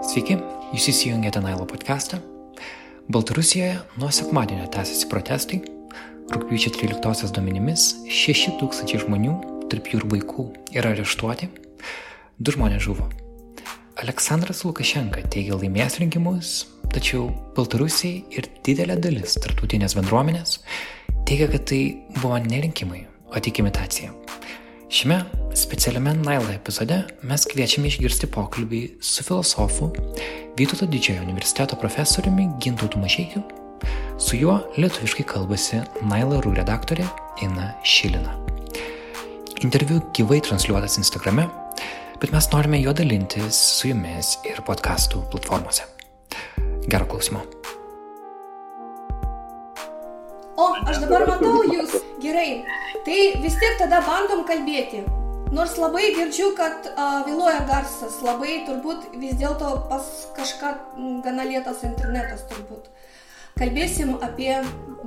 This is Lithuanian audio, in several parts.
Sveiki, jūs įsijungėte Nailo podcastą. Baltarusijoje nuo sekmadienio tęsiasi protestai. Rūpiučio 13 duomenimis 6 tūkstančiai žmonių, tarp jų ir vaikų, yra areštuoti. Du žmonės žuvo. Aleksandras Lukašenka teigia laimės rinkimus, tačiau Baltarusiai ir didelė dalis tartutinės bendruomenės teigia, kad tai buvo ne rinkimai, o tik imitacija. Šiame specialiame Naila epizode mes kviečiame išgirsti pokalbį su filosofu Vytauto didžiojo universiteto profesoriumi Gintautu Mašeikiu. Su juo lietuviškai kalbasi Naila Rū redaktorė Ina Šilina. Interviu gyvai transliuotas Instagrame, bet mes norime jo dalintis su jumis ir podkastų platformose. Gero klausimo. O, aš dabar matau jūs gerai. Tai vis tiek tada bandom kalbėti. Nors labai girdžiu, kad uh, vėluoja garsas, labai turbūt vis dėlto pas kažką gana lėtas internetas turbūt. Kalbėsim apie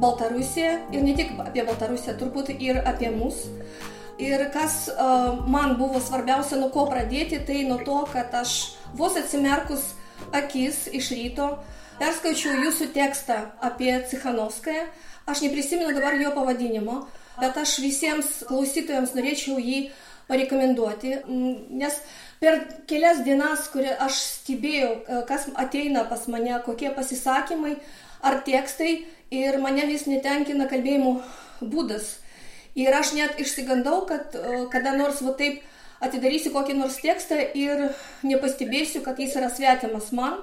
Baltarusiją ir ne tik apie Baltarusiją, turbūt ir apie mus. Ir kas uh, man buvo svarbiausia, nuo ko pradėti, tai nuo to, kad aš vos atsimerkus akis iš ryto perskaičiau jūsų tekstą apie Cichanovskają. Aš neprisimenu dabar jo pavadinimo, bet aš visiems klausytojams norėčiau jį parekomenduoti, nes per kelias dienas, kurie aš stebėjau, kas ateina pas mane, kokie pasisakymai ar tekstai ir mane vis netenkina kalbėjimo būdas. Ir aš net išsigandau, kad kada nors va taip atidarysiu kokį nors tekstą ir nepastebėsiu, kad jis yra svetimas man,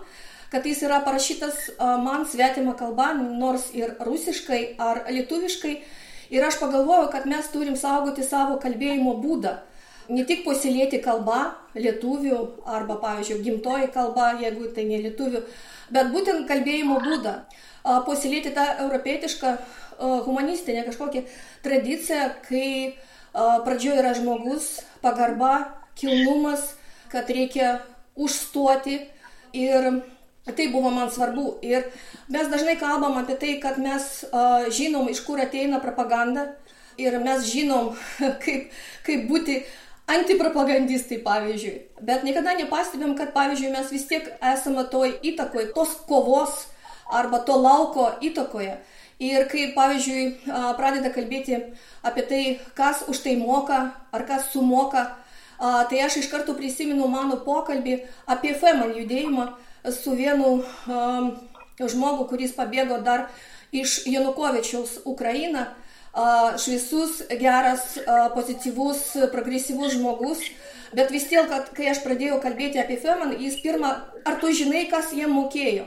kad jis yra parašytas man svetima kalba, nors ir rusiškai ar lietuviškai. Ir aš pagalvojau, kad mes turim saugoti savo kalbėjimo būdą. Ne tik puoselėti kalbą, lietuvių arba, pavyzdžiui, gimtoji kalba, jeigu tai ne lietuvių, bet būtent kalbėjimo būdą. Puoselėti tą europietišką humanistinę kažkokią tradiciją, kai pradžioje yra žmogus, pagarba, kilnumas, kad reikia užstoti ir Tai buvo man svarbu. Ir mes dažnai kalbam apie tai, kad mes uh, žinom, iš kur ateina propaganda. Ir mes žinom, kaip, kaip būti antipropagandistai, pavyzdžiui. Bet niekada nepastebėm, kad, pavyzdžiui, mes vis tiek esame toj įtakoje, tos kovos arba to lauko įtakoje. Ir kai, pavyzdžiui, pradeda kalbėti apie tai, kas už tai moka ar kas sumoka, tai aš iš karto prisimenu mano pokalbį apie FEMAN judėjimą, su vienu um, žmogu, kuris pabėgo dar iš Janukovičiaus Ukrainą, uh, šviesus, geras, uh, pozityvus, progresyvus žmogus. Bet vis tiek, kad kai aš pradėjau kalbėti apie Feman, jis pirmą, ar tu žinai, kas jiem mokėjo?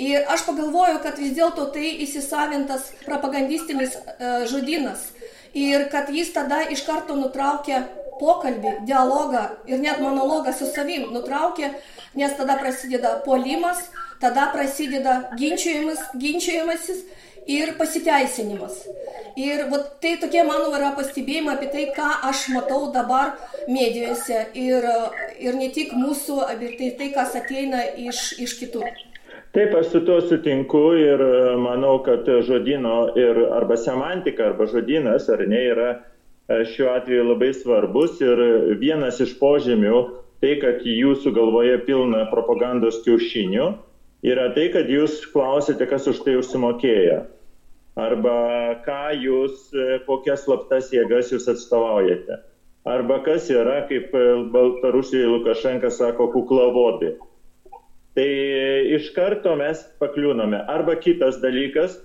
Ir aš pagalvojau, kad vis dėlto tai įsisavintas propagandistinis uh, žodynas. Ir kad jis tada iš karto nutraukė pokalbį, dialogą ir net monologą su savim nutraukė, nes tada prasideda polimas, tada prasideda ginčiajimas, ginčiajimasis ir pasiteisinimas. Ir vat, tai tokie mano yra pastebėjimai apie tai, ką aš matau dabar medijose ir, ir ne tik mūsų, bet tai, tai kas ateina iš, iš kitur. Taip, aš su tuo sutinku ir manau, kad žodino ir arba semantika, arba žodinas, ar ne, yra E, šiuo atveju labai svarbus ir vienas iš požymių, tai kad jūsų galvoje pilna propagandos kiaušinių, yra tai, kad jūs klausite, kas už tai užsimokėjo. Arba ką jūs, e, kokias slaptas jėgas jūs atstovaujate. Arba kas yra, kaip Baltarusijai Lukašenka sako, kuklavodi. Tai iš karto mes pakliūname. Arba kitas dalykas,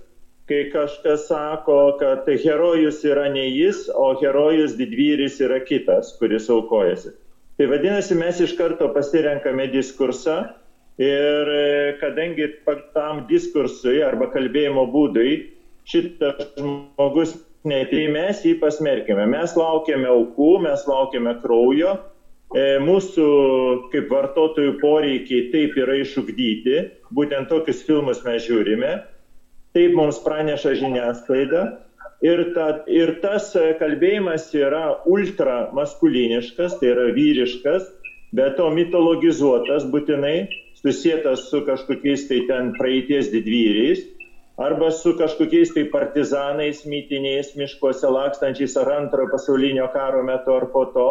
kai kažkas sako, kad herojus yra ne jis, o herojus didvyris yra kitas, kuris aukojasi. Tai vadinasi, mes iš karto pasirenkame diskursą ir e, kadangi tam diskursui arba kalbėjimo būdui šitas žmogus netai mes jį pasmerkime. Mes laukiame aukų, mes laukiame kraujo, e, mūsų kaip vartotojų poreikiai taip yra išugdyti, būtent tokius filmus mes žiūrime taip mums praneša žiniasklaida. Ir, ta, ir tas kalbėjimas yra ultra maskuliniškas, tai yra vyriškas, bet to mitologizuotas būtinai, susijęs su kažkokiais tai ten praeities didvyriais, arba su kažkokiais tai partizanais mytiniais miškuose lakstančiais ar antrojo pasaulinio karo metu ar po to.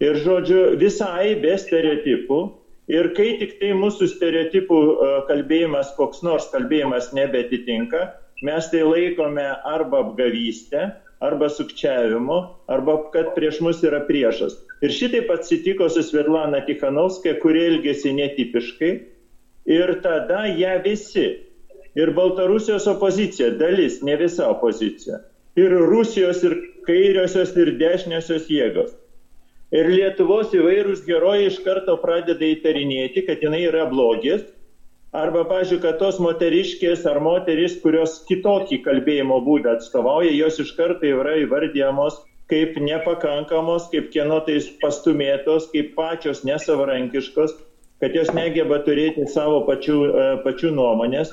Ir žodžiu, visai be stereotipų Ir kai tik tai mūsų stereotipų e, kalbėjimas, koks nors kalbėjimas nebetitinka, mes tai laikome arba apgavystę, arba sukčiavimu, arba kad prieš mus yra priešas. Ir šitaip atsitiko su Svetlana Tikhanovskaja, kuri elgėsi netipiškai. Ir tada ją visi, ir Baltarusijos opozicija, dalis, ne visa opozicija, ir Rusijos, ir kairiosios, ir dešiniosios jėgos Ir Lietuvos įvairūs herojai iš karto pradeda įtarinėti, kad jinai yra blogis. Arba, pažiūrėjau, kad tos moteriškės ar moteris, kurios kitokį kalbėjimo būdą atstovauja, jos iš karto yra įvardyjamos kaip nepakankamos, kaip kieno tais pastumėtos, kaip pačios nesavarankiškos, kad jos negeba turėti savo pačių, e, pačių nuomonės.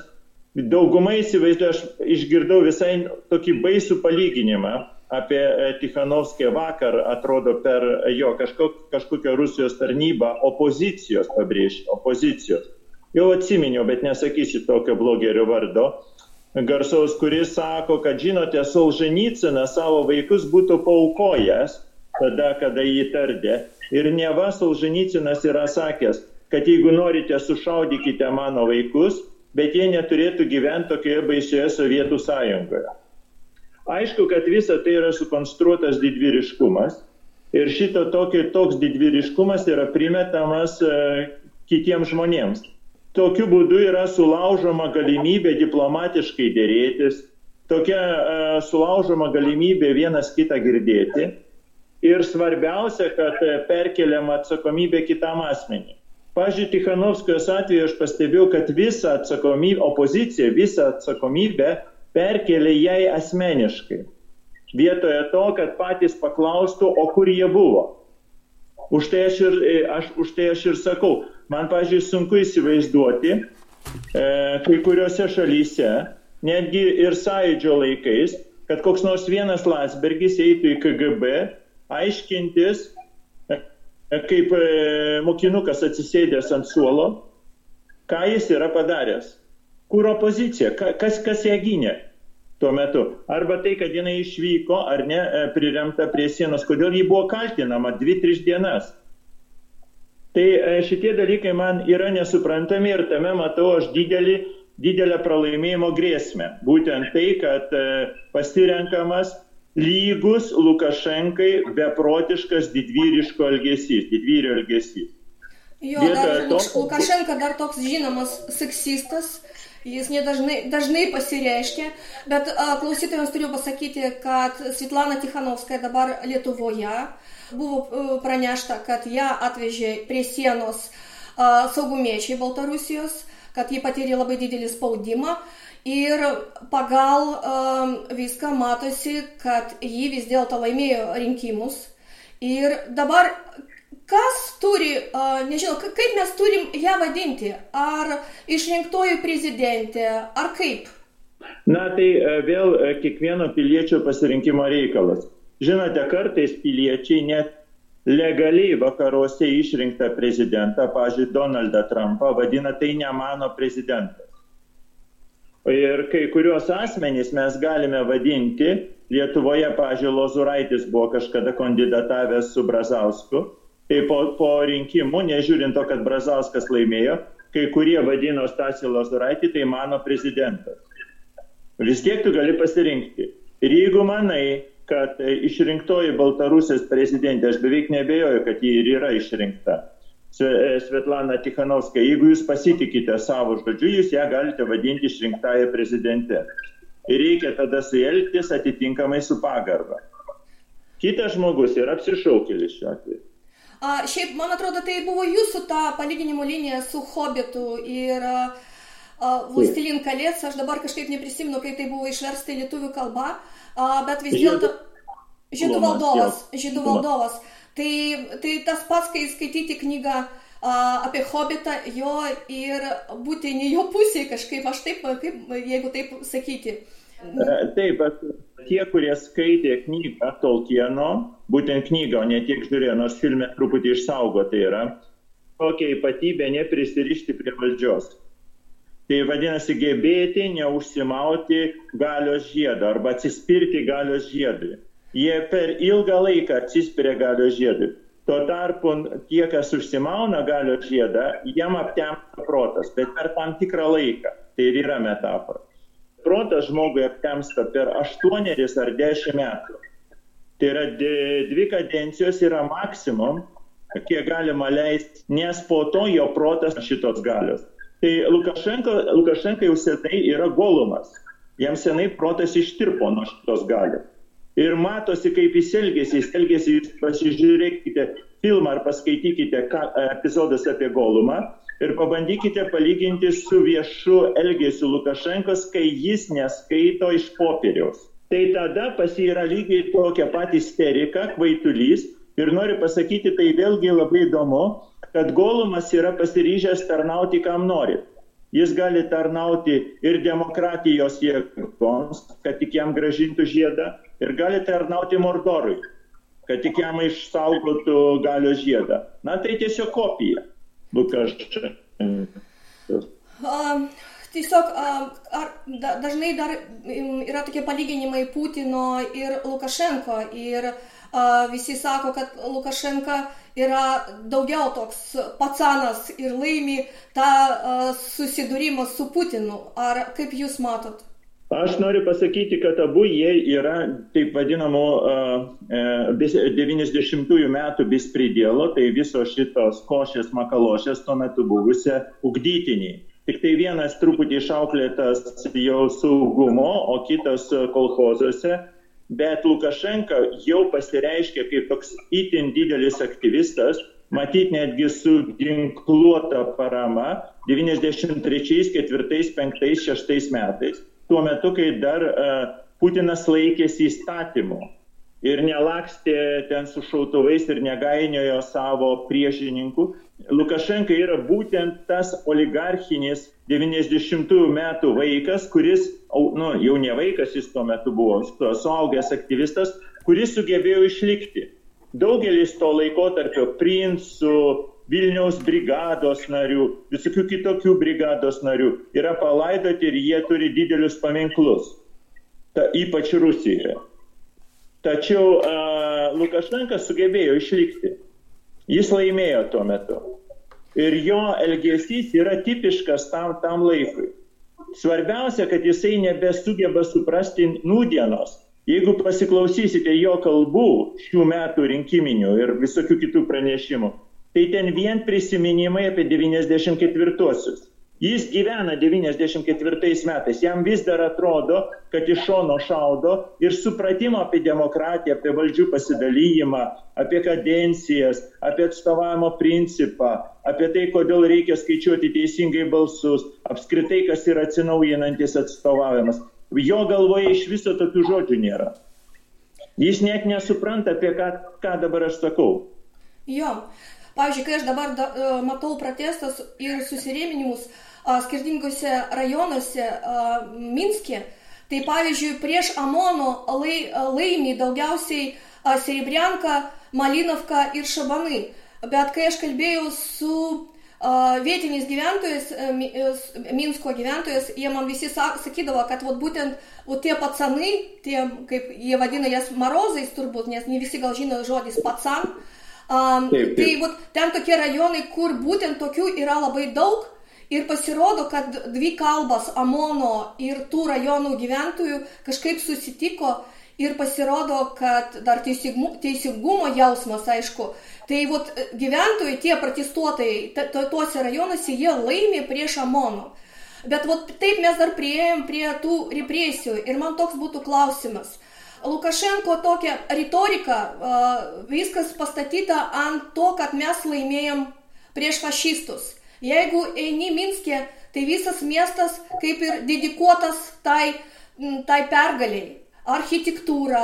Daugumai įsivaizduoju, aš išgirdau visai tokį baisų palyginimą apie e, Tikhanovskiją vakar, atrodo, per jo kažkok, kažkokią Rusijos tarnybą opozicijos, pabrėžiu, opozicijos. Jau atsiminiau, bet nesakysiu tokio blogerio vardo. Garsaus, kuris sako, kad žinote, Solženicinas savo vaikus būtų paukojęs tada, kada jį tardė. Ir neva Solženicinas yra sakęs, kad jeigu norite, sušaudykite mano vaikus, bet jie neturėtų gyventi tokioje baisioje Sovietų sąjungoje. Aišku, kad visa tai yra sukonstruotas didvyriškumas ir šito tokio, toks didvyriškumas yra primetamas e, kitiems žmonėms. Tokiu būdu yra sulaužoma galimybė diplomatiškai dėrėtis, tokia e, sulaužoma galimybė vienas kitą girdėti ir svarbiausia, kad e, perkeliama atsakomybė kitam asmeniui. Pavyzdžiui, Tikhanovskijos atveju aš pastebėjau, kad visą atsakomybę, opozicija visą atsakomybę perkelė jai asmeniškai. Vietoje to, kad patys paklaustų, o kur jie buvo. Už tai aš ir, aš, už tai aš ir sakau, man, pažiūrėjau, sunku įsivaizduoti, e, kai kuriuose šalyse, netgi ir sąjūdžio laikais, kad koks nors vienas Lasbergis eitų į KGB aiškintis, e, kaip e, mokinukas atsisėdęs ant suolo, ką jis yra padaręs kur opozicija, kas, kas ją gynė tuo metu. Arba tai, kad jinai išvyko ar ne, e, priremta prie sienos, kodėl ji buvo kaltinama dvi, tris dienas. Tai e, šitie dalykai man yra nesuprantami ir tame matau aš didelį, didelę pralaimėjimo grėsmę. Būtent tai, kad e, pasirenkamas lygus Lukašenkai beprotiškas didvyriško elgesys, didvyrio elgesys. Jo, dar, to... Lukašenka dar toks žinomas seksistas, Jis nedažnai dažnai pasireiškia, bet klausytojams turiu pasakyti, kad Svetlana Tikhanovskaja dabar Lietuvoje buvo pranešta, kad ją atvežė prie sienos saugumiečiai Baltarusijos, kad ji patyrė labai didelį spaudimą ir pagal a, viską matosi, kad ji vis dėlto laimėjo rinkimus. Ir dabar Kas turi, nežinau, kaip mes turim ją vadinti? Ar išrinktoji prezidentė, ar kaip? Na tai vėl kiekvieno piliečio pasirinkimo reikalas. Žinote, kartais piliečiai net legaliai vakaruose išrinktą prezidentą, pažiūrėjau, Donaldą Trumpą, vadina tai ne mano prezidentas. Ir kai kuriuos asmenys mes galime vadinti, Lietuvoje, pažiūrėjau, Lozuraitis buvo kažkada kandidatavęs su Brazausku, po, po rinkimų, nežiūrint to, kad Brazauskas laimėjo, kai kurie vadino Stasį Lazuraitį, tai mano prezidentas. Vis tiek tu gali pasirinkti. Ir jeigu manai, kad išrinktoji Baltarusijos prezidentė, aš beveik nebejoju, kad ji ir yra išrinkta, Svetlana Tikhanovska, jeigu jūs pasitikite savo žodžiu, jūs ją galite vadinti išrinktąją prezidentę. Ir reikia tada su elgtis atitinkamai su pagarba. Kitas žmogus yra apsišaukėlis šiuo atveju. A, šiaip, man atrodo, tai buvo jūsų ta palyginimo linija su Hobbitu ir Vlastilin kalės. Aš dabar kažkaip neprisimenu, kai tai buvo išversta į lietuvių kalbą, a, bet vis dėlto žydų valdovas. Žydų valdovas. Tai, tai tas pats, kai skaityti knygą a, apie Hobbitą, jo ir būti ne jo pusėje kažkaip, aš taip, kaip, jeigu taip sakyti. Taip, bet tie, kurie skaitė knygą Tolkieno, būtent knygą, o ne tiek žiūrėjo, nors filme truputį išsaugota yra, tokia ypatybė neprisirišti prie valdžios. Tai vadinasi gebėti neužsimauti galios žiedą arba atsispirti galios žiedui. Jie per ilgą laiką atsispiria galios žiedui. Tuo tarpu tie, kas užsimauna galio žiedą, jiem aptemsta protas, bet per tam tikrą laiką. Tai ir yra metafora. Protas žmogui aptemsta per 8 ar 10 metų. Tai yra dvi kadencijos yra maksimum, kiek galima leisti, nes po to jo protas šitos galios. Tai Lukašenka, Lukašenka jau senai yra golumas. Jam senai protas ištirpo nuo šitos galios. Ir matosi, kaip jis elgėsi. Jis elgėsi, jūs pasižiūrėkite filmą ar paskaitykite ką, epizodus apie golumą ir pabandykite palyginti su viešu elgesiu Lukašenkos, kai jis neskaito iš popieriaus. Tai tada pas jį yra lygiai tokia pat isterika, kvaitulys. Ir noriu pasakyti, tai vėlgi labai įdomu, kad Golumas yra pasiryžęs tarnauti kam nori. Jis gali tarnauti ir demokratijos jėgoms, kad tik jam gražintų žiedą, ir gali tarnauti Mordorui, kad tik jam išsaugotų galios žiedą. Na tai tiesiog kopija. Lukašenka. Um, tiesiog um, ar, da, dažnai dar um, yra tokie palyginimai Putino ir Lukašenko. Ir uh, visi sako, kad Lukašenka yra daugiau toks pacanas ir laimi tą susidūrimą su Putinu. Ar kaip jūs matot? Aš noriu pasakyti, kad abu jie yra taip vadinamo uh, 90-ųjų metų bispridėlo, tai visos šitos košės makalošės tuo metu buvusią ugdytiniai. Tik tai vienas truputį išauklėtas jau saugumo, o kitas kolhozuose bet Lukašenka jau pasireiškia kaip toks itin didelis aktyvistas, matyt netgi su ginkluota parama 93, 4, 5, 6 metais, tuo metu, kai dar uh, Putinas laikėsi įstatymų ir nelakstė ten su šautuvais ir negainiojo savo priešininkų. Lukašenka yra būtent tas oligarchinis 90-ųjų metų vaikas, kuris, nu, jau ne vaikas jis tuo metu buvo, suaugęs aktyvistas, kuris sugebėjo išlikti. Daugelis to laikotarpio princų, Vilniaus brigados narių, visokių kitokių brigados narių yra palaidoti ir jie turi didelius paminklus, ta, ypač Rusijoje. Tačiau uh, Lukašenka sugebėjo išlikti. Jis laimėjo tuo metu ir jo elgesys yra tipiškas tam, tam laikui. Svarbiausia, kad jisai nebesugeba suprasti nūdienos. Jeigu pasiklausysite jo kalbų šių metų rinkiminių ir visokių kitų pranešimų, tai ten vien prisiminimai apie 94-osius. Jis gyvena 94 metais, jam vis dar atrodo, kad iš šono šaudo ir supratimo apie demokratiją, apie valdžių pasidalyjimą, apie kadencijas, apie atstovavimo principą, apie tai, kodėl reikia skaičiuoti teisingai balsus, apskritai, kas yra atsinaujinantis atstovavimas. Jo galvoje iš viso tokių žodžių nėra. Jis net nesupranta, apie ką, ką dabar aš sakau. Jo, pavyzdžiui, kai aš dabar da, matau protestus ir susirėminimus, uh, skirtingose rajonuose Minske. Tai pavyzdžiui, prieš Amono lai, laimi daugiausiai Serebrianka, Malinovka ir Šabanai. Bet kai aš kalbėjau su vietiniais gyventojais, Minsko gyventojais, jie man visi sakydavo, kad vat, būtent vat, tie pacanai, tie, kaip jie vadina jas marozais turbūt, nes ne visi gal žino žodis pacan, um, taip, taip. tai vat, ten tokie rajonai, kur būtent tokių yra labai daug Ir pasirodo, kad dvi kalbas Amono ir tų rajonų gyventojų kažkaip susitiko ir pasirodo, kad dar teisingumo, teisingumo jausmas, aišku. Tai vat, gyventojai, tie protestuotojai tuose rajonuose, jie laimė prieš Amono. Bet vat, taip mes dar prieėjom prie tų represijų ir man toks būtų klausimas. Lukašenko tokia retorika, viskas pastatyta ant to, kad mes laimėjom prieš fašistus. Jeigu eini Minske, tai visas miestas kaip ir dedikuotas tai, tai pergaliai. Architektūra,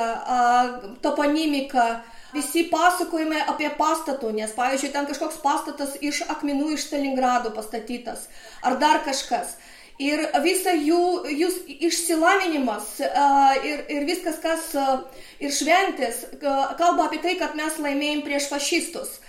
toponimika, visi pasakojimai apie pastatų, nes, pavyzdžiui, ten kažkoks pastatas iš akmenų iš Stalingrado pastatytas, ar dar kažkas. Ir visa jų, jų išsilavinimas ir, ir viskas, kas ir šventės, kalba apie tai, kad mes laimėjom prieš fašistus.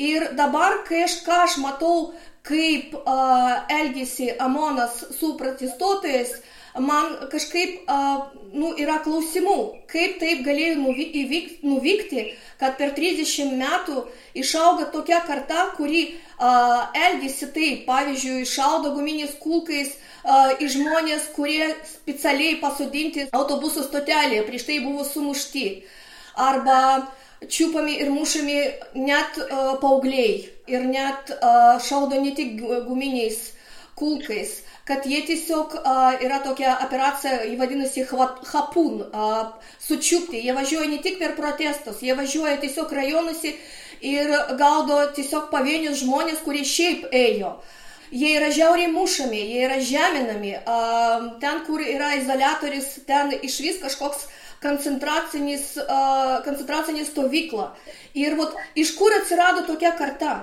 Ir dabar, kai aš ką aš matau kaip uh, elgėsi Amonas su protestuotojais, man kažkaip, uh, nu, yra klausimų, kaip taip galėjo nuvykti, nuvykti kad per 30 metų išauga tokia karta, kuri uh, elgesi taip, pavyzdžiui, šaudo guminiais kulkais uh, į žmonės, kurie specialiai pasodinti autobusų stotelėje, prieš tai buvo sumušti. Arba čiupami ir mušami net uh, paaugliai ir net uh, šaudo ne tik guminiais kulkais kad jie tiesiog uh, yra tokia operacija, jį vadinasi hapun, uh, sučiupti. Jie važiuoja ne tik per protestus, jie važiuoja tiesiog rajonuose ir gaudo tiesiog pavienius žmonės, kurie šiaip ėjo. Jie yra žiauriai mušami, jie yra žeminami. Uh, ten, kur yra izolatorius, ten iš vis kažkoks koncentracinis, uh, koncentracinė stovykla. Ir vat, iš kur atsirado tokia karta?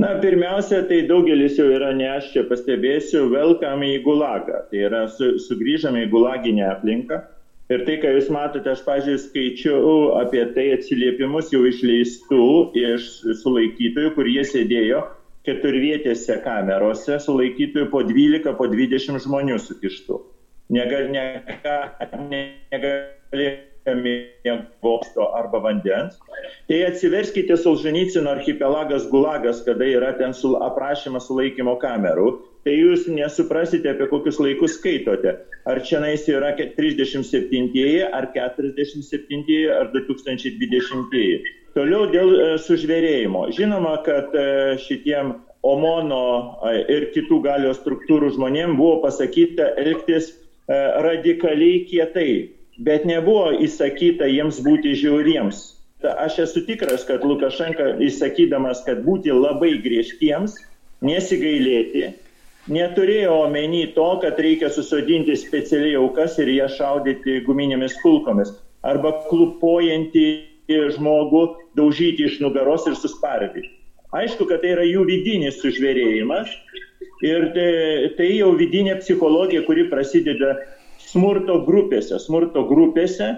Na, pirmiausia, tai daugelis jau yra, ne aš čia pastebėsiu, welcome į gulagą. Tai yra, su, sugrįžame į gulaginę aplinką. Ir tai, ką jūs matote, aš, pažiūrėjau, skaičiau apie tai atsiliepimus jau išleistų iš sulaikytojų, kur jie sėdėjo keturvietėse kamerose, sulaikytojų po 12, po 20 žmonių sukištų. Negal, negal, negal, mėgosto arba vandens. Tai atsiverskite Solženicino archipelagas Gulagas, kada yra ten sul, aprašymas sulaikymo kamerų. Tai jūs nesuprasite, apie kokius laikus skaitote. Ar čia nais yra 37-ieji, ar 47-ieji, ar 2020-ieji. Toliau dėl e, sužvėrėjimo. Žinoma, kad e, šitiem Omono e, ir kitų galios struktūrų žmonėm buvo pasakyta elgtis radikaliai kietai bet nebuvo įsakyta jiems būti žiauriems. Aš esu tikras, kad Lukašenka įsakydamas, kad būti labai griežtiems, nesigailėti, neturėjo omeny to, kad reikia susodinti specialiai aukas ir ją šaudyti guminėmis kulkomis arba klupojantį žmogų daužyti iš nugaros ir suspardyti. Aišku, kad tai yra jų vidinis sužvėrėjimas ir tai, tai jau vidinė psichologija, kuri prasideda smurto grupėse, smurto grupėse.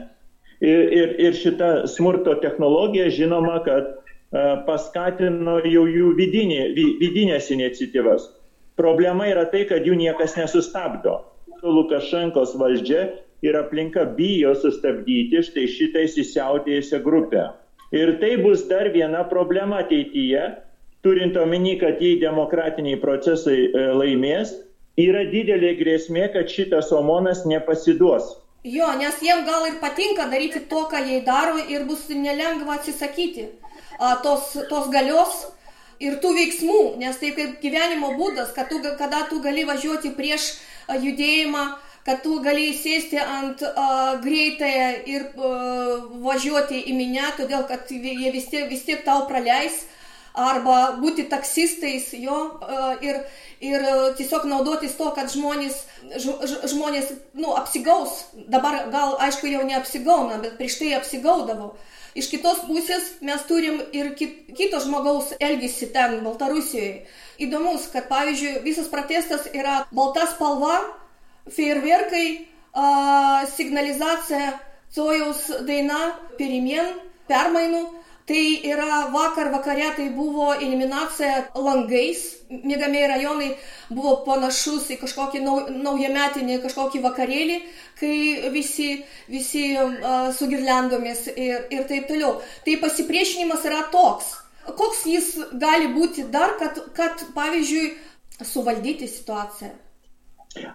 Ir, ir, ir šita smurto technologija žinoma, kad paskatino jau jų vidinė, vidinės iniciatyvas. Problema yra tai, kad jų niekas nesustabdo. Lukašenkos valdžia ir aplinka bijo sustabdyti štai šitą įsisiautėjusią grupę. Ir tai bus dar viena problema ateityje, turint omeny, kad jei demokratiniai procesai e, laimės, yra didelė grėsmė, kad šitas omonas nepasiduos. Jo, nes jiem gal ir patinka daryti to, ką jie daro ir bus nelengva atsisakyti a, tos, tos galios ir tų veiksmų, nes tai kaip gyvenimo būdas, kad tu, kada tu gali važiuoti prieš a, judėjimą, kad tu gali sėsti ant a, greitąją ir a, važiuoti į minę, todėl kad jie vis tiek, vis tiek tau praleis arba būti taksistais jo ir, ir tiesiog naudotis to, kad žmonės, žmonės nu, apsigaus. Dabar gal, aišku, jau neapsigauna, bet prieš tai apsigaudavo. Iš kitos pusės mes turim ir kit, kito žmogaus elgesį ten, Baltarusijoje. Įdomus, kad pavyzdžiui visas protestas yra balta spalva, fejerverkai, signalizacija, Cojaus daina, perimien, permainų Tai yra vakar vakare tai buvo eliminacija langais, mėgamieji rajonai buvo panašus į kažkokį nau, naujametinį kažkokį vakarėlį, kai visi, visi uh, su girlendomis ir, ir taip toliau. Tai pasipriešinimas yra toks. Koks jis gali būti dar, kad, kad pavyzdžiui, suvaldyti situaciją?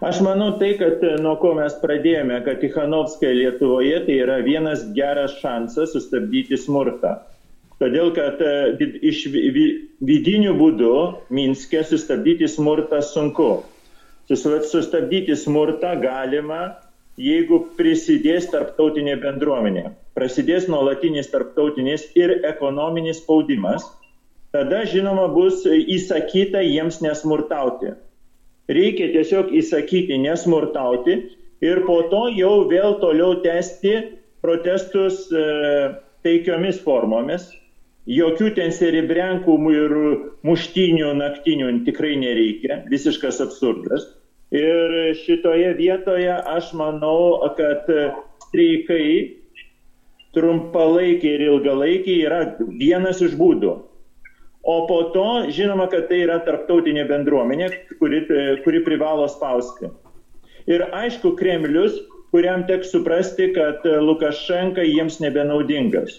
Aš manau tai, kad nuo ko mes pradėjome, kad Tichanovskая Lietuvoje tai yra vienas geras šansas sustabdyti smurtą. Todėl, kad e, iš vidinių būdų Minske sustabdyti smurtą sunku. Sustabdyti smurtą galima, jeigu prisidės tarptautinė bendruomenė. Prasidės nuolatinis tarptautinis ir ekonominis spaudimas. Tada, žinoma, bus įsakyta jiems nesmurtauti. Reikia tiesiog įsakyti nesmurtauti ir po to jau vėl toliau tęsti protestus e, taikiomis formomis, Jokių ten seribriankų ir muštinių naktinių tikrai nereikia, visiškas absurdas. Ir šitoje vietoje aš manau, kad streikai trumpalaikiai ir ilgalaikiai yra vienas iš būdų. O po to, žinoma, kad tai yra tarptautinė bendruomenė, kuri, kuri privalo spausti. Ir aišku, Kremlius, kuriam teks suprasti, kad Lukašenka jiems nebenaudingas.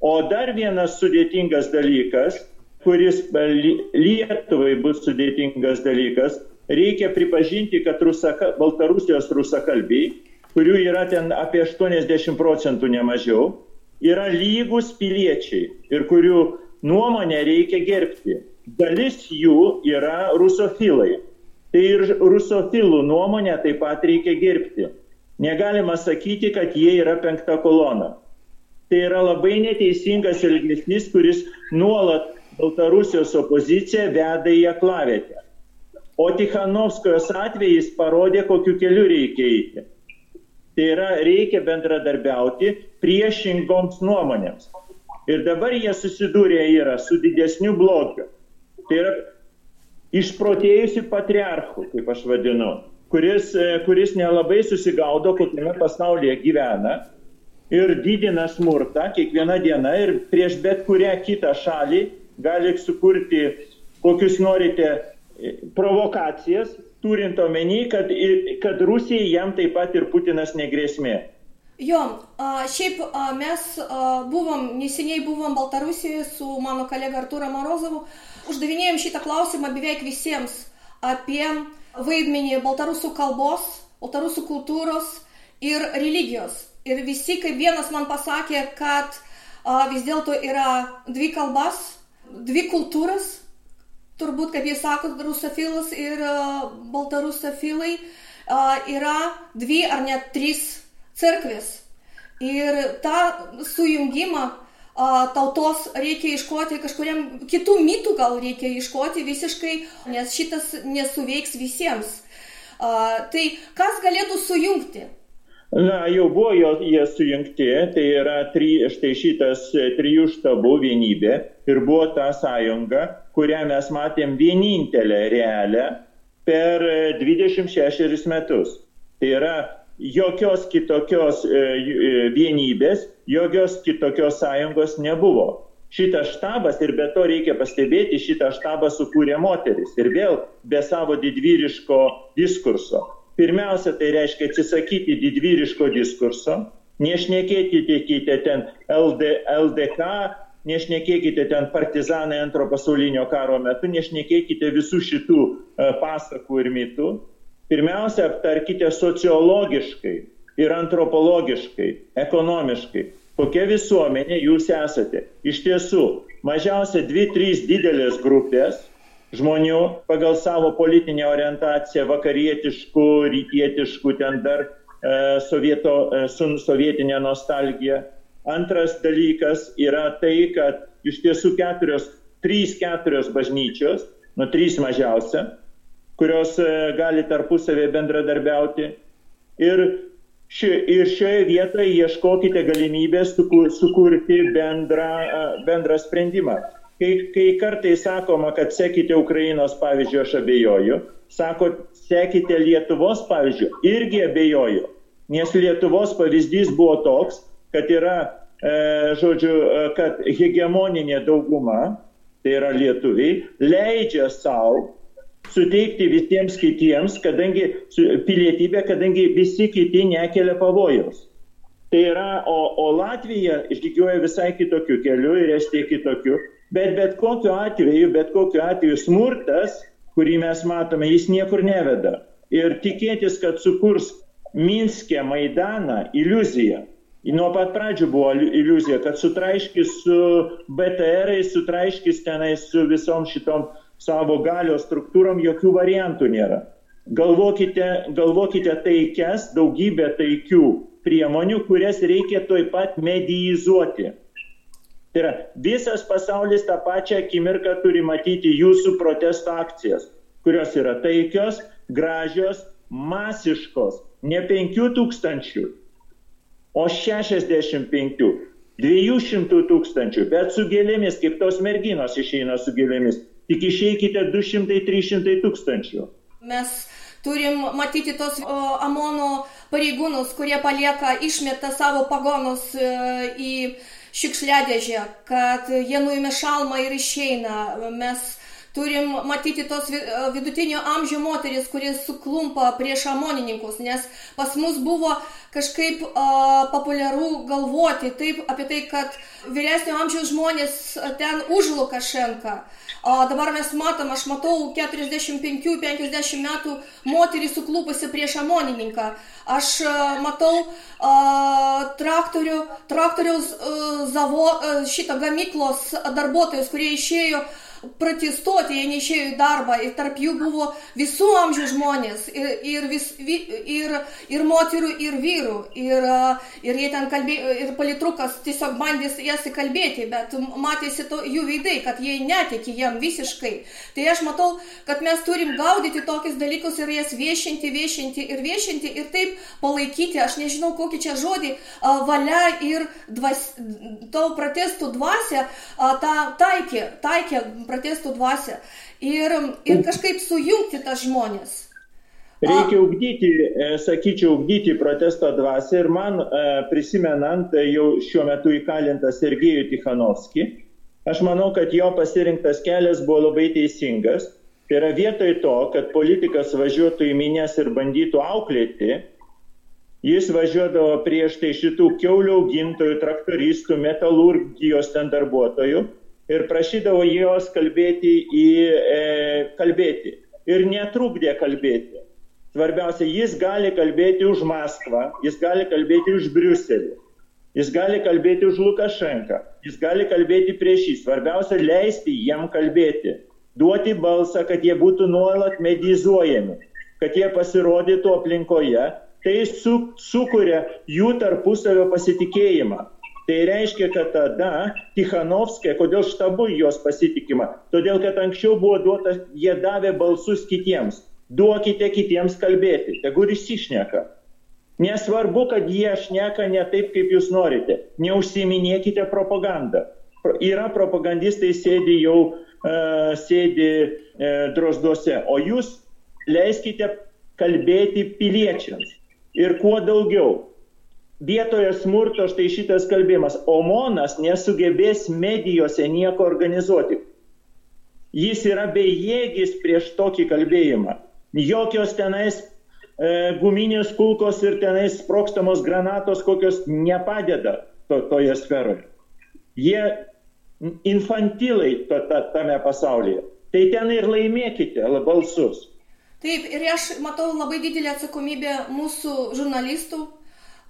O dar vienas sudėtingas dalykas, kuris Lietuvai bus sudėtingas dalykas, reikia pripažinti, kad rusaka, Baltarusijos rusakalbiai, kurių yra ten apie 80 procentų nemažiau, yra lygus piliečiai ir kurių nuomonę reikia gerbti. Dalis jų yra rusofilai. Tai ir rusofilų nuomonę taip pat reikia gerbti. Negalima sakyti, kad jie yra penkta kolona. Tai yra labai neteisingas elgesys, kuris nuolat Baltarusijos opoziciją veda į aklavietę. O Tikhanovskojos atvejais parodė, kokiu keliu reikia eiti. Tai yra, reikia bendradarbiauti priešingoms nuomonėms. Ir dabar jie susidūrė yra su didesniu blogiu. Tai yra išprotėjusi patriarchų, kaip aš vadinu, kuris, e, kuris nelabai susigaudo, kokiame pasaulyje gyvena ir didina smurtą kiekvieną dieną ir prieš bet kurią kitą šalį gali sukurti kokius norite e, provokacijas, turint omeny, kad, kad Rusijai jam taip pat ir Putinas negrėsmė. Jo, šiaip mes buvom, neseniai buvom Baltarusijoje su mano kolega Artūra Morozovu, uždavinėjom šitą klausimą beveik visiems apie vaidmenį baltarusų kalbos, baltarusų kultūros ir religijos. Ir visi kaip vienas man pasakė, kad a, vis dėlto yra dvi kalbas, dvi kultūras, turbūt, kaip jis sako, rusofilas ir baltarusofilai, yra dvi ar net trys cerkvės. Ir tą sujungimą tautos reikia iškoti kažkuriam kitų mitų gal reikia iškoti visiškai, nes šitas nesuveiks visiems. Tai kas galėtų sujungti? Na, jau buvo jie sujungti, tai yra tri, štai šitas trijų štabų vienybė ir buvo ta sąjunga, kurią mes matėm vienintelę realią per 26 metus. Tai yra jokios kitokios e, e, vienybės, jokios kitokios sąjungos nebuvo. Šitas štabas, ir be to reikia pastebėti, šitą štabą sukūrė moteris. Ir vėl be savo didvyriško diskurso. Pirmiausia, tai reiškia atsisakyti didvyriško diskurso, nešnekėkite ten LD, LDK, nešnekėkite ten partizanai antro pasaulinio karo metu, nešnekėkite visų šitų e, pasakų ir mitų, Pirmiausia, aptarkite sociologiškai ir antropologiškai, ekonomiškai, kokia visuomenė jūs esate. Iš tiesų, mažiausia dvi, trys didelės grupės žmonių pagal savo politinę orientaciją, vakarietiškų, rytietiškų, ten dar e, sovieto, e, su sovietinė nostalgija. Antras dalykas yra tai, kad iš tiesų keturios, trys, keturios bažnyčios, nu trys mažiausia, kurios e, gali tarpusavėje bendradarbiauti. Ir, ši, ir šioje vietoje ieškokite galimybės sukurti bendrą, bendrą sprendimą. Kai, kai kartais sakoma, kad sekite Ukrainos pavyzdžių, aš abejoju, sako, sekite Lietuvos pavyzdžių, irgi abejoju, nes Lietuvos pavyzdys buvo toks, kad yra, e, žodžiu, e, kad hegemoninė dauguma, tai yra lietuviai, leidžia savo suteikti visiems kitiems, kadangi pilietybė, kadangi visi kiti nekelia pavojaus. Tai yra, o, o Latvija išgyvioja visai kitokiu keliu ir Estija kitokiu, bet bet kokiu atveju, bet kokiu atveju smurtas, kurį mes matome, jis niekur neveda. Ir tikėtis, kad sukurs Minske Maidaną iliuziją. Nuo pat pradžių buvo iliuzija, kad sutraiškis su BTR, sutraiškis tenai su visom šitom savo galios struktūrom jokių variantų nėra. Galvokite, galvokite taikes, daugybę taikių priemonių, kurias reikia toj pat medijizuoti. Tai yra, visas pasaulis tą pačią akimirką turi matyti jūsų protesto akcijas, kurios yra taikios, gražios, masiškos, ne 5000, o 65, 200 tūkstančių, bet su gėlėmis, kaip tos merginos išeina su gėlėmis tik išeikite 200-300 tūkstančių. Mes turim matyti tos o, Amono pareigūnus, kurie palieka, išmeta savo pagonus e, į šiukšliadėžę, kad jie nuėmė šalmą ir išeina. Mes turim matyti tos vidutinio amžiaus moteris, kuris suklumpa prieš amonininkus, nes pas mus buvo kažkaip uh, populiaru galvoti taip apie tai, kad vyresnio amžiaus žmonės ten už Lukašenką. O dabar mes matom, aš matau 45-50 metų moterį suklupusi prieš amonininką. Aš uh, matau uh, traktorių, traktoriaus uh, zavo, uh, šitą gamyklos darbuotojus, kurie išėjo uh, protestuoti, jie neišėjo į darbą ir tarp jų buvo visų amžių žmonės ir, ir, vis, ir, ir moterų, ir vyrų. Ir, ir jie ten kalbėjo, ir palitrukas tiesiog bandė jas įkalbėti, bet matėsi to, jų veidai, kad jie netikė jam visiškai. Tai aš matau, kad mes turim gaudyti tokius dalykus ir jas viešinti, viešinti ir viešinti ir taip palaikyti, aš nežinau kokį čia žodį, valia ir dvas, to protestų dvasia tą taikė, taikė protestų dvasę ir, ir kažkaip sujungti tas žmonės. Reikia ugdyti, e, sakyčiau, ugdyti protesto dvasę ir man e, prisimenant e, jau šiuo metu įkalintą Sergejų Tikhanovskį, aš manau, kad jo pasirinktas kelias buvo labai teisingas. Tai yra vietoj to, kad politikas važiuotų į minės ir bandytų auklėti, jis važiuodavo prieš tai šitų keulių augintojų, traktoristų, metalurgijos ten darbuotojų ir prašydavo jos kalbėti į e, kalbėti. Ir netrukdė kalbėti. Svarbiausia, jis gali kalbėti už Maskvą, jis gali kalbėti už Briuselį, jis gali kalbėti už Lukašenką, jis gali kalbėti prieš jį. Svarbiausia, leisti jiem kalbėti, duoti balsą, kad jie būtų nuolat medizuojami, kad jie pasirodytų aplinkoje. Tai su, sukuria jų tarpusavio pasitikėjimą. Tai reiškia, kad tada Tikhanovskė, kodėl štabu jos pasitikima? Todėl, kad anksčiau buvo duota, jie davė balsus kitiems. Duokite kitiems kalbėti, tegu išsišneka. Nesvarbu, kad jie šneka ne taip, kaip jūs norite. Neužsiminėkite propagandą. Yra propagandistai sėdi jau, uh, sėdi uh, drosduose, o jūs leiskite kalbėti piliečiams. Ir kuo daugiau vietoje smurto štai šitas kalbėjimas. Omonas nesugebės medijose nieko organizuoti. Jis yra bejėgis prieš tokį kalbėjimą. Jokios tenais e, guminės kulkos ir tenais sprokstamos granatos kokios nepadeda to, toje sferoje. Jie infantilai to, ta, tame pasaulyje. Tai ten ir laimėkite balsus. Taip, ir aš matau labai didelį atsakomybę mūsų žurnalistų,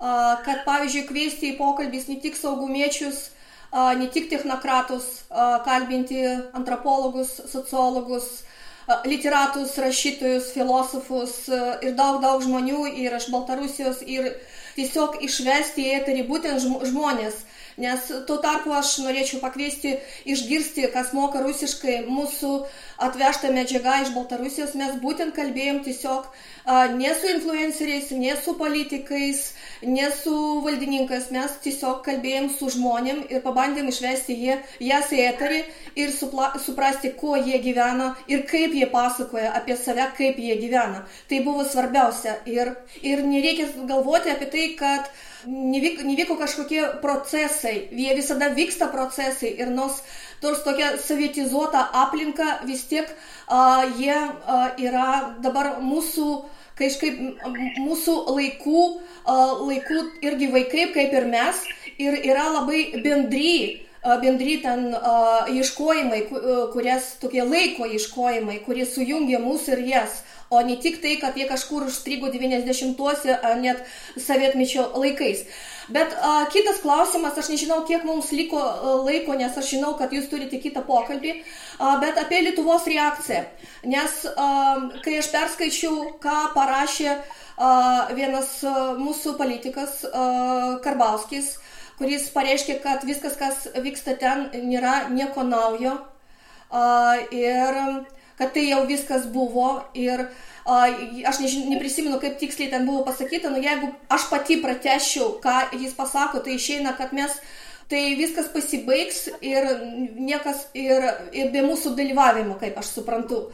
kad, pavyzdžiui, kviesti į pokalbis ne tik saugumiečius, ne tik technokratus, kalbinti antropologus, sociologus, literatus, rašytojus, filosofus ir daug, daug žmonių ir iš Baltarusijos ir tiesiog išvesti į eterį būtent žmonės. Nes tuo tarpu aš norėčiau pakviesti išgirsti, kas moka rusiškai mūsų atvežtą medžiagą iš Baltarusijos. Mes būtent kalbėjom tiesiog uh, ne su influenceriais, ne su politikais, ne su valdininkais, mes tiesiog kalbėjom su žmonėm ir pabandėm išvesti jie, jas į eterį ir supla, suprasti, kuo jie gyvena ir kaip jie pasakoja apie save, kaip jie gyvena. Tai buvo svarbiausia. Ir, ir nereikia galvoti apie tai, kad nevyko, nevyko kažkokie procesai, jie visada vyksta procesai ir nors nors tokia sovietizuota aplinka vis tiek a, jie a, yra dabar mūsų kažkaip mūsų laikų, laikų irgi vaikai, kaip ir mes, ir yra labai bendry, bendry ten ieškojimai, kurias tokie laiko ieškojimai, kurie sujungia mus ir jas o ne tik tai, kad jie kažkur užstrigo 90-uose ar net sovietmečio laikais. Bet a, kitas klausimas, aš nežinau, kiek mums liko a, laiko, nes aš žinau, kad jūs turite kitą pokalbį, a, bet apie Lietuvos reakciją. Nes a, kai aš perskaičiau, ką parašė a, vienas a, mūsų politikas a, Karbauskis, kuris pareiškė, kad viskas, kas vyksta ten, nėra nieko naujo. A, ir kad tai jau viskas buvo ir aš nežin, neprisimenu, kaip tiksliai ten buvo pasakyta, nu jeigu aš pati pratešiau, ką jis pasako, tai išeina, kad mes tai viskas pasibaigs ir niekas ir, ir be mūsų dalyvavimo, kaip aš suprantu.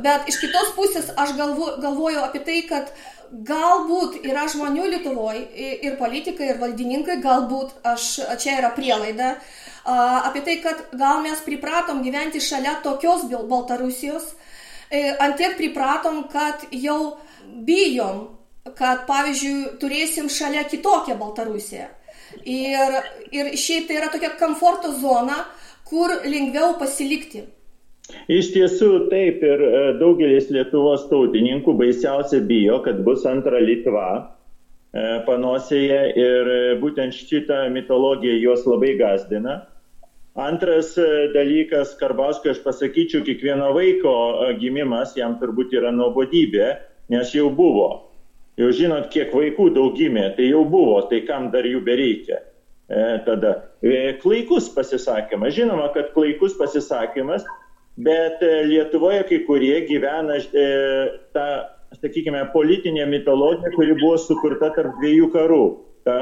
Bet iš kitos pusės aš galvo, galvoju apie tai, kad galbūt yra žmonių Lietuvoje ir politikai, ir valdininkai, galbūt aš, čia yra prielaida, apie tai, kad gal mes pripratom gyventi šalia tokios Baltarusijos, antiek pripratom, kad jau bijom kad, pavyzdžiui, turėsim šalia kitokią Baltarusiją. Ir, ir šiaip tai yra tokia komforto zona, kur lengviau pasilikti. Iš tiesų taip ir e, daugelis Lietuvos tautininkų baisiausia bijo, kad bus antra Litva e, panosėje ir e, būtent šitą mitologiją juos labai gazdina. Antras dalykas, Karbauskui aš pasakyčiau, kiekvieno vaiko gimimas jam turbūt yra nuobodybė, nes jau buvo Jau žinot, kiek vaikų daug gimė, tai jau buvo, tai kam dar jų bereikia. E, tada e, klaikus pasisakymas. Žinoma, kad klaikus pasisakymas, bet e, Lietuvoje kai kurie gyvena e, tą, sakykime, politinę mitologiją, kuri buvo sukurta tarp dviejų karų. Ta,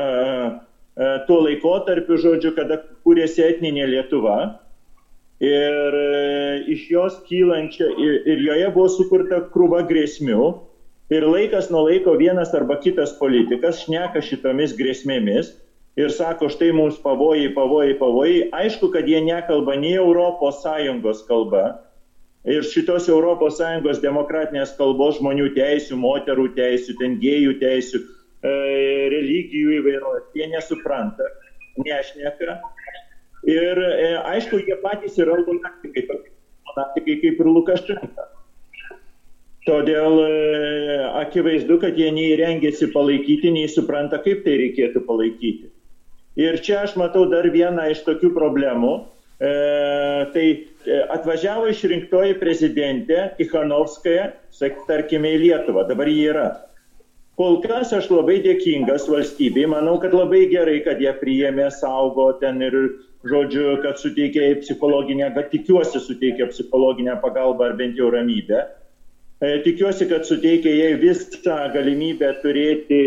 e, tuo laikotarpiu, žodžiu, kada kūrėsi etninė Lietuva. Ir e, iš jos kylančia, ir, ir joje buvo sukurta krūva grėsmių Ir laikas nuo laiko vienas arba kitas politikas šneka šitomis grėsmėmis ir sako, štai mums pavojai, pavojai, pavojai. Aišku, kad jie nekalba nei ES kalba. Ir šitos ES demokratinės kalbos žmonių teisų, moterų teisų, ten gėjų teisų, e, religijų įvairovės, jie nesupranta, nešneka. Ir e, aišku, jie patys yra lunatikai, lunatikai kaip ir Lukašenka. Todėl e, akivaizdu, kad jie nei rengėsi palaikyti, nei supranta, kaip tai reikėtų palaikyti. Ir čia aš matau dar vieną iš tokių problemų. E, tai e, atvažiavo išrinktoji prezidentė Tikhanovskaja, tarkime, į Lietuvą, dabar jį yra. Kol kas aš labai dėkingas valstybei, manau, kad labai gerai, kad jie priėmė, saugo ten ir, žodžiu, kad suteikė psichologinę, kad tikiuosi suteikė psichologinę pagalbą ar bent jau ramybę. E, tikiuosi, kad suteikia jai visą galimybę turėti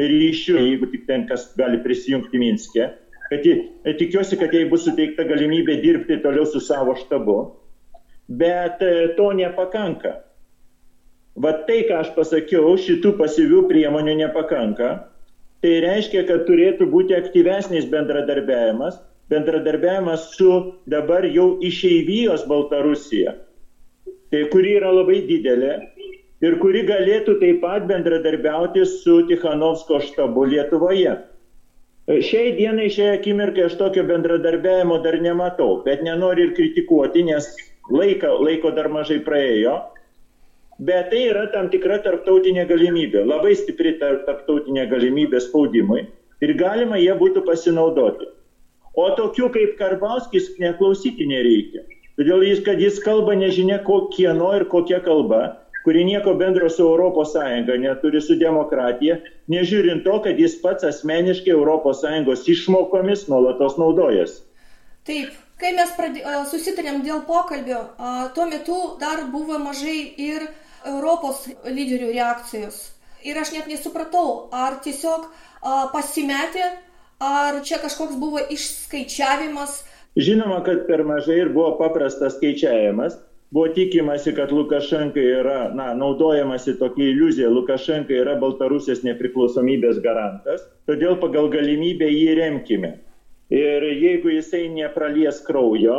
ryšių, jeigu tik ten kas gali prisijungti Minske. Kad jį, e, tikiuosi, kad jai bus suteikta galimybė dirbti toliau su savo štabu. Bet e, to nepakanka. Vat tai, ką aš pasakiau, šitų pasyvių priemonių nepakanka. Tai reiškia, kad turėtų būti aktyvesnis bendradarbiavimas, bendradarbiavimas su dabar jau išeivijos Baltarusija tai kuri yra labai didelė ir kuri galėtų taip pat bendradarbiauti su Tikhanovsko štabu Lietuvoje. Šiai dienai, šiai akimirkai aš tokio bendradarbiavimo dar nematau, bet nenoriu ir kritikuoti, nes laiko, laiko dar mažai praėjo. Bet tai yra tam tikra tarptautinė galimybė, labai stipri tarptautinė galimybė spaudimui ir galima jie būtų pasinaudoti. O tokių kaip Karbauskis neklausyti nereikia. Todėl jis, kad jis kalba nežinia kokieno ir kokia kalba, kuri nieko bendro su ES neturi su demokratija, nežiūrint to, kad jis pats asmeniškai ES išmokomis nuolatos naudojasi. Taip, kai mes pradė, susitarėm dėl pokalbio, tuo metu dar buvo mažai ir Europos lyderių reakcijos. Ir aš net nesupratau, ar tiesiog pasimetė, ar čia kažkoks buvo išskaičiavimas, Žinoma, kad per mažai ir buvo paprastas skaičiavimas. Buvo tikimasi, kad Lukašenka yra, na, naudojamasi tokia iliuzija, Lukašenka yra Baltarusijos nepriklausomybės garantas, todėl pagal galimybę jį remkime. Ir jeigu jisai nepralies kraujo,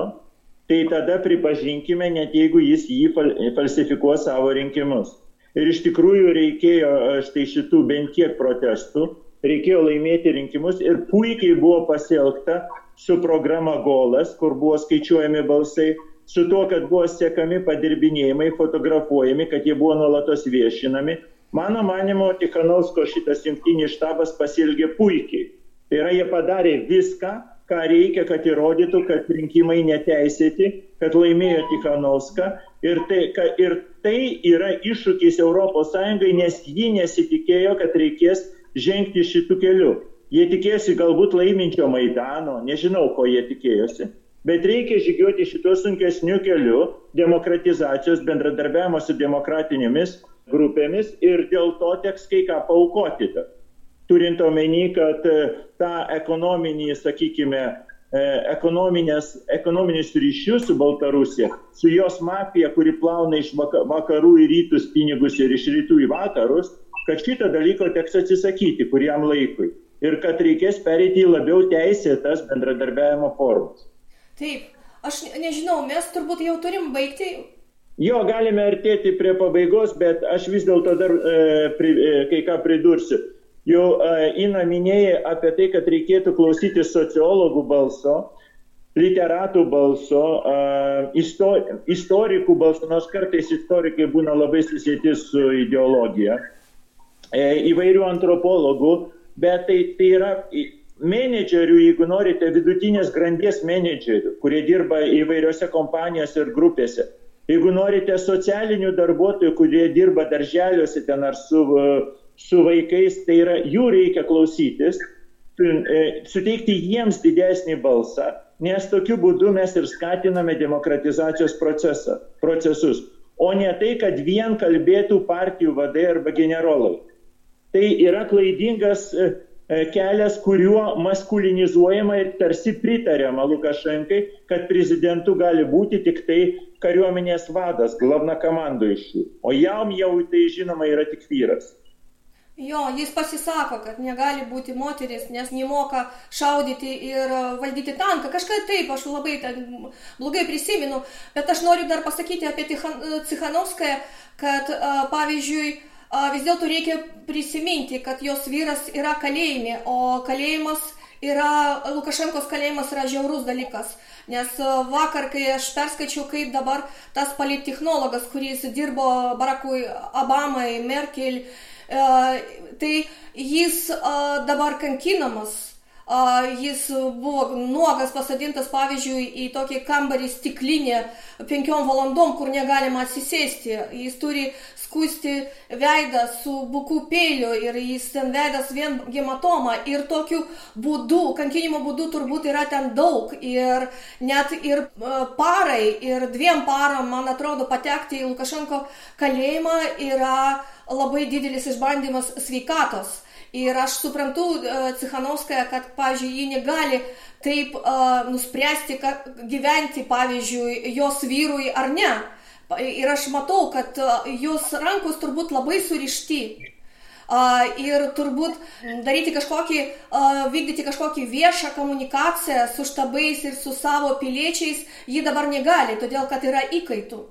tai tada pripažinkime, net jeigu jis jį falsifikuos savo rinkimus. Ir iš tikrųjų reikėjo štai šitų bent kiek protestų, reikėjo laimėti rinkimus ir puikiai buvo pasielgta su programa Golas, kur buvo skaičiuojami balsai, su tuo, kad buvo sekami padirbinėjimai, fotografuojami, kad jie buvo nuolatos viešinami. Mano manimo, Tikhanovsko šitas jungtinis štabas pasilgė puikiai. Tai yra, jie padarė viską, ką reikia, kad įrodytų, kad rinkimai neteisėti, kad laimėjo Tikhanovska. Ir tai, ka, ir tai yra iššūkis ES, nes ji nesitikėjo, kad reikės žengti šitų kelių. Jie tikėjosi galbūt laiminčio Maidano, nežinau, ko jie tikėjosi, bet reikia žygiuoti šituo sunkesniu keliu demokratizacijos, bendradarbiavimo su demokratinėmis grupėmis ir dėl to teks kai ką paukoti. Turint omeny, kad tą ekonominį, sakykime, ekonominius ryšius su Baltarusija, su jos mafija, kuri plauna iš vakarų į rytus pinigus ir iš rytų į vakarus, kad šito dalyko teks atsisakyti kuriam laikui ir kad reikės pereiti į labiau teisėtas bendradarbiavimo formas. Taip, aš nežinau, mes turbūt jau turim baigti. Jo, galime artėti prie pabaigos, bet aš vis dėlto dar e, pri, e, kai ką pridursiu. Jau Ina minėjai apie tai, kad reikėtų klausyti sociologų balso, literatų balso, istor, istorikų balso, nors kartais istorikai būna labai susijęti su ideologija, e, įvairių antropologų, bet tai, tai yra menedžerių, jeigu norite, vidutinės grandies menedžerių, kurie dirba įvairiose kompanijose ir grupėse. Jeigu norite socialinių darbuotojų, kurie dirba darželiuose ten ar su, su vaikais, tai yra jų reikia klausytis, e, suteikti jiems didesnį balsą, nes tokiu būdu mes ir skatiname demokratizacijos procesą, procesus, o ne tai, kad vien kalbėtų partijų vadai arba generolai tai yra klaidingas e, e, kelias, kuriuo maskulinizuojama ir tarsi pritariama Lukašenkai, kad prezidentu gali būti tik tai kariuomenės vadas, glavna komanda iš jų. O jam jau tai žinoma yra tik vyras. Jo, jis pasisako, kad negali būti moteris, nes nemoka šaudyti ir e, valdyti tanką. Kažką taip, aš labai ten blogai prisimenu, bet aš noriu dar pasakyti apie Cichanovską, kad pavyzdžiui, vis dėlto reikia prisiminti, kad jos vyras yra kalėjime, o kalėjimas yra, Lukašenkos kalėjimas yra žiaurus dalykas. Nes vakar, kai aš perskaičiau, kaip dabar tas polittechnologas, kuris dirbo Barakui Obamai, Merkel, tai jis dabar kankinamas jis buvo nuogas pasadintas, pavyzdžiui, į tokį kambarį stiklinę penkiom valandom, kur negalima atsisėsti. Jis turi skusti veidą su buku peiliu ir jis ten veidas vien hematoma ir tokiu būdu, kankinimo būdu turbūt yra ten daug ir net ir e, parai ir dviem param, man atrodo, patekti į Lukašenko kalėjimą yra labai didelis išbandymas sveikatos. Ir aš suprantu uh, Cichanovskają, kad, pavyzdžiui, ji negali taip uh, nuspręsti, kad gyventi, pavyzdžiui, jos vyrui ar ne. Ir aš matau, kad jos rankos turbūt labai surišti. Ir turbūt daryti kažkokį, vykdyti kažkokį viešą komunikaciją su štabais ir su savo piliečiais ji dabar negali, todėl kad yra įkaitų.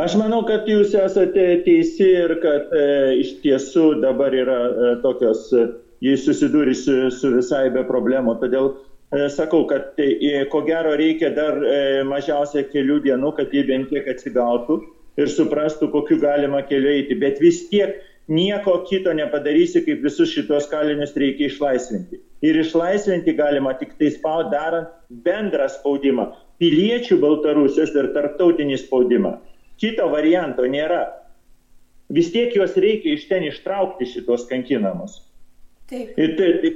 Aš manau, kad jūs esate teisi ir kad e, iš tiesų dabar yra e, tokios, e, jis susidūrė su, su visai be problemų. Todėl sakau, kad tai, ko gero reikia dar e, mažiausiai kelių dienų, kad jie bent kiek atsigautų ir suprastų, kokiu galima keliu eiti. Bet vis tiek nieko kito nepadarysi, kaip visus šitos kalinius reikia išlaisvinti. Ir išlaisvinti galima tik tai spaud darant bendrą spaudimą. Piliečių Baltarusijos ir tarptautinį spaudimą. Kito varianto nėra. Vis tiek juos reikia iš ten ištraukti šitos kankinamus. Taip. Ir,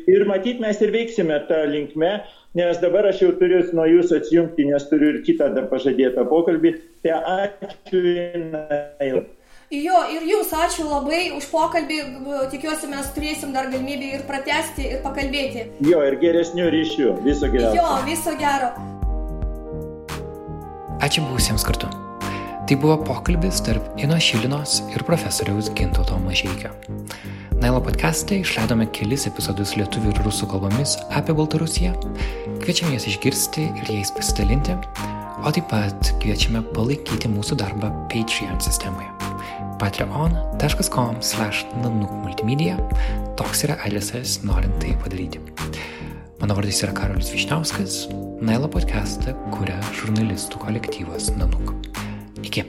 ir matyt, mes ir veiksime tą linkmę, nes dabar aš jau turiu nuo jūsų atsijungti, nes turiu ir kitą dar pažadėtą pokalbį. Tai ačiū. Jo, ir jums ačiū labai už pokalbį. Tikiuosi, mes turėsim dar galimybę ir pratesti, ir pakalbėti. Jo, ir geresnių ryšių. Viso gero. Jo, viso gero. Ačiū būsiems kartu. Tai buvo pokalbis tarp Ino Šilinos ir profesoriaus Gintauto Mažeikio. Nailo podcast'e išleidome kelis epizodus lietuvių ir rusų kalbomis apie Baltarusiją. Kviečiame jas išgirsti ir jais pasidalinti, o taip pat kviečiame palaikyti mūsų darbą Patreon sistemoje. patreon.com slash nanukmultimedia toks yra adresas norint tai padaryti. Mano vardas yra Karolis Višniauskas, Nailo podcast'ą kuria žurnalistų kolektyvas Nanuk. Iki.